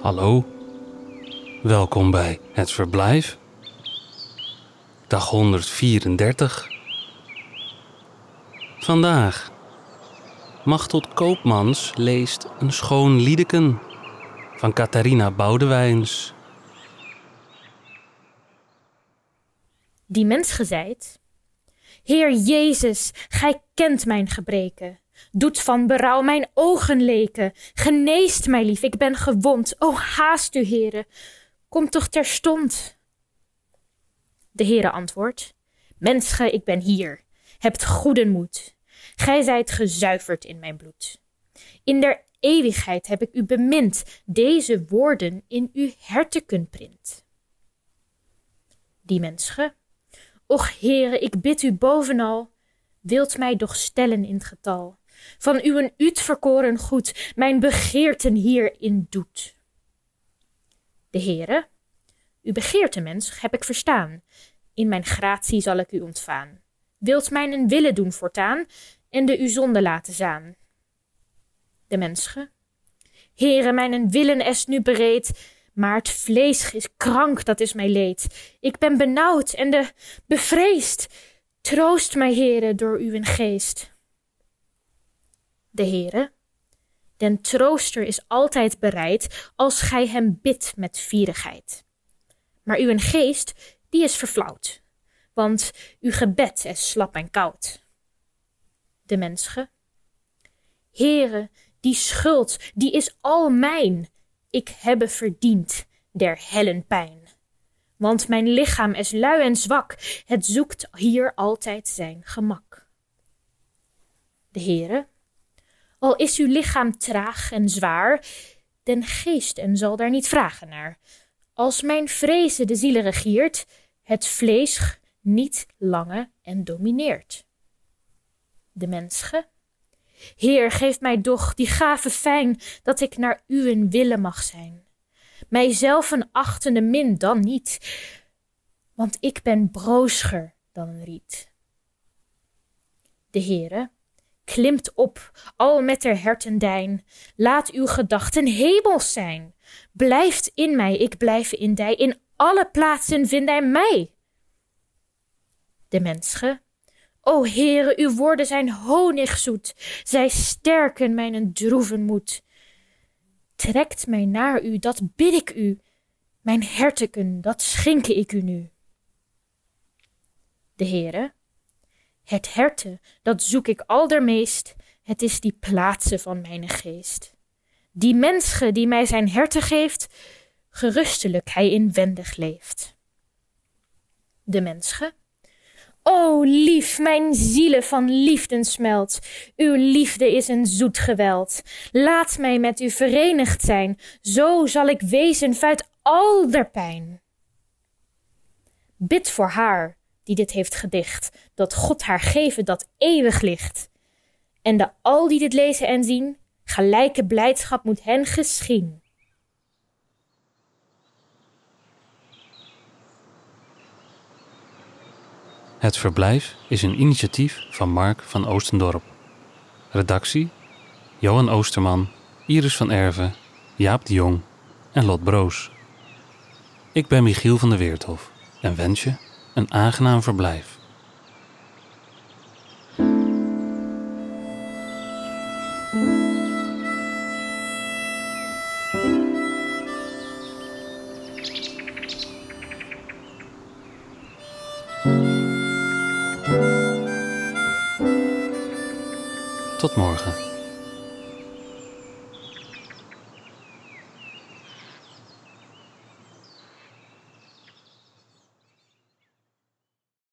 Hallo, welkom bij het verblijf. Dag 134. Vandaag. Machtot Koopmans leest een schoon liedeken van Catharina Boudewijns. Die mens gezeid. Heer Jezus, gij kent mijn gebreken. Doet van berouw mijn ogen leken. Geneest mij lief, ik ben gewond. O haast u, Heere. Kom toch terstond. De Heere antwoordt. Mensche, ik ben hier. Hebt goede moed. Gij zijt gezuiverd in mijn bloed. In der eeuwigheid heb ik u bemind. Deze woorden in uw hertekenprint. Die mensche. Och, Heere, ik bid u bovenal, wilt mij doch stellen in het getal van uw uitverkoren goed, mijn begeerten hierin doet. De Heere, uw begeerte, mens, heb ik verstaan. In mijn gratie zal ik u ontvaan. Wilt mijn een willen doen voortaan en de uw zonde laten zaan. De mensche, Heere, mijn een willen is nu bereid, maar het vlees is krank, dat is mij leed. Ik ben benauwd en de bevreesd. Troost mij, Heere, door uw geest de Heere. Den trooster is altijd bereid als gij hem bidt met vierigheid. Maar uw geest, die is verflauwd, want uw gebed is slap en koud. De mensche. Heere, die schuld, die is al mijn. Ik hebbe verdiend der hellen pijn. Want mijn lichaam is lui en zwak, het zoekt hier altijd zijn gemak. De Heere, al is uw lichaam traag en zwaar, den geest en zal daar niet vragen naar. Als mijn vrezen de zielen regiert, het vlees niet lange en domineert. De mensche, Heer, geef mij doch die gave fijn, dat ik naar uw willen mag zijn. Mijzelf een achtende min dan niet, want ik ben brooscher dan een riet. De Heere, klimt op, al met der hertendijn. Laat uw gedachten hemels zijn. Blijft in mij, ik blijf in dij. In alle plaatsen vind hij mij. De mensche, o Heere, uw woorden zijn honigzoet. Zij sterken mijn droeven moed. Trekt mij naar u, dat bid ik u. Mijn herteken, dat schenke ik u nu. De Heere, het herte, dat zoek ik aldermeest, het is die plaatse van mijn geest. Die mensche die mij zijn herte geeft, gerustelijk hij inwendig leeft. De mensche, O lief, mijn ziele van liefden smelt, uw liefde is een zoet geweld. Laat mij met u verenigd zijn, zo zal ik wezen vuit al der pijn. Bid voor haar, die dit heeft gedicht, dat God haar geven dat eeuwig licht. En de al die dit lezen en zien, gelijke blijdschap moet hen geschien. Het Verblijf is een initiatief van Mark van Oostendorp. Redactie: Johan Oosterman, Iris van Erven, Jaap de Jong en Lot Broos. Ik ben Michiel van der Weerthof en wens je een aangenaam verblijf. Tot morgen.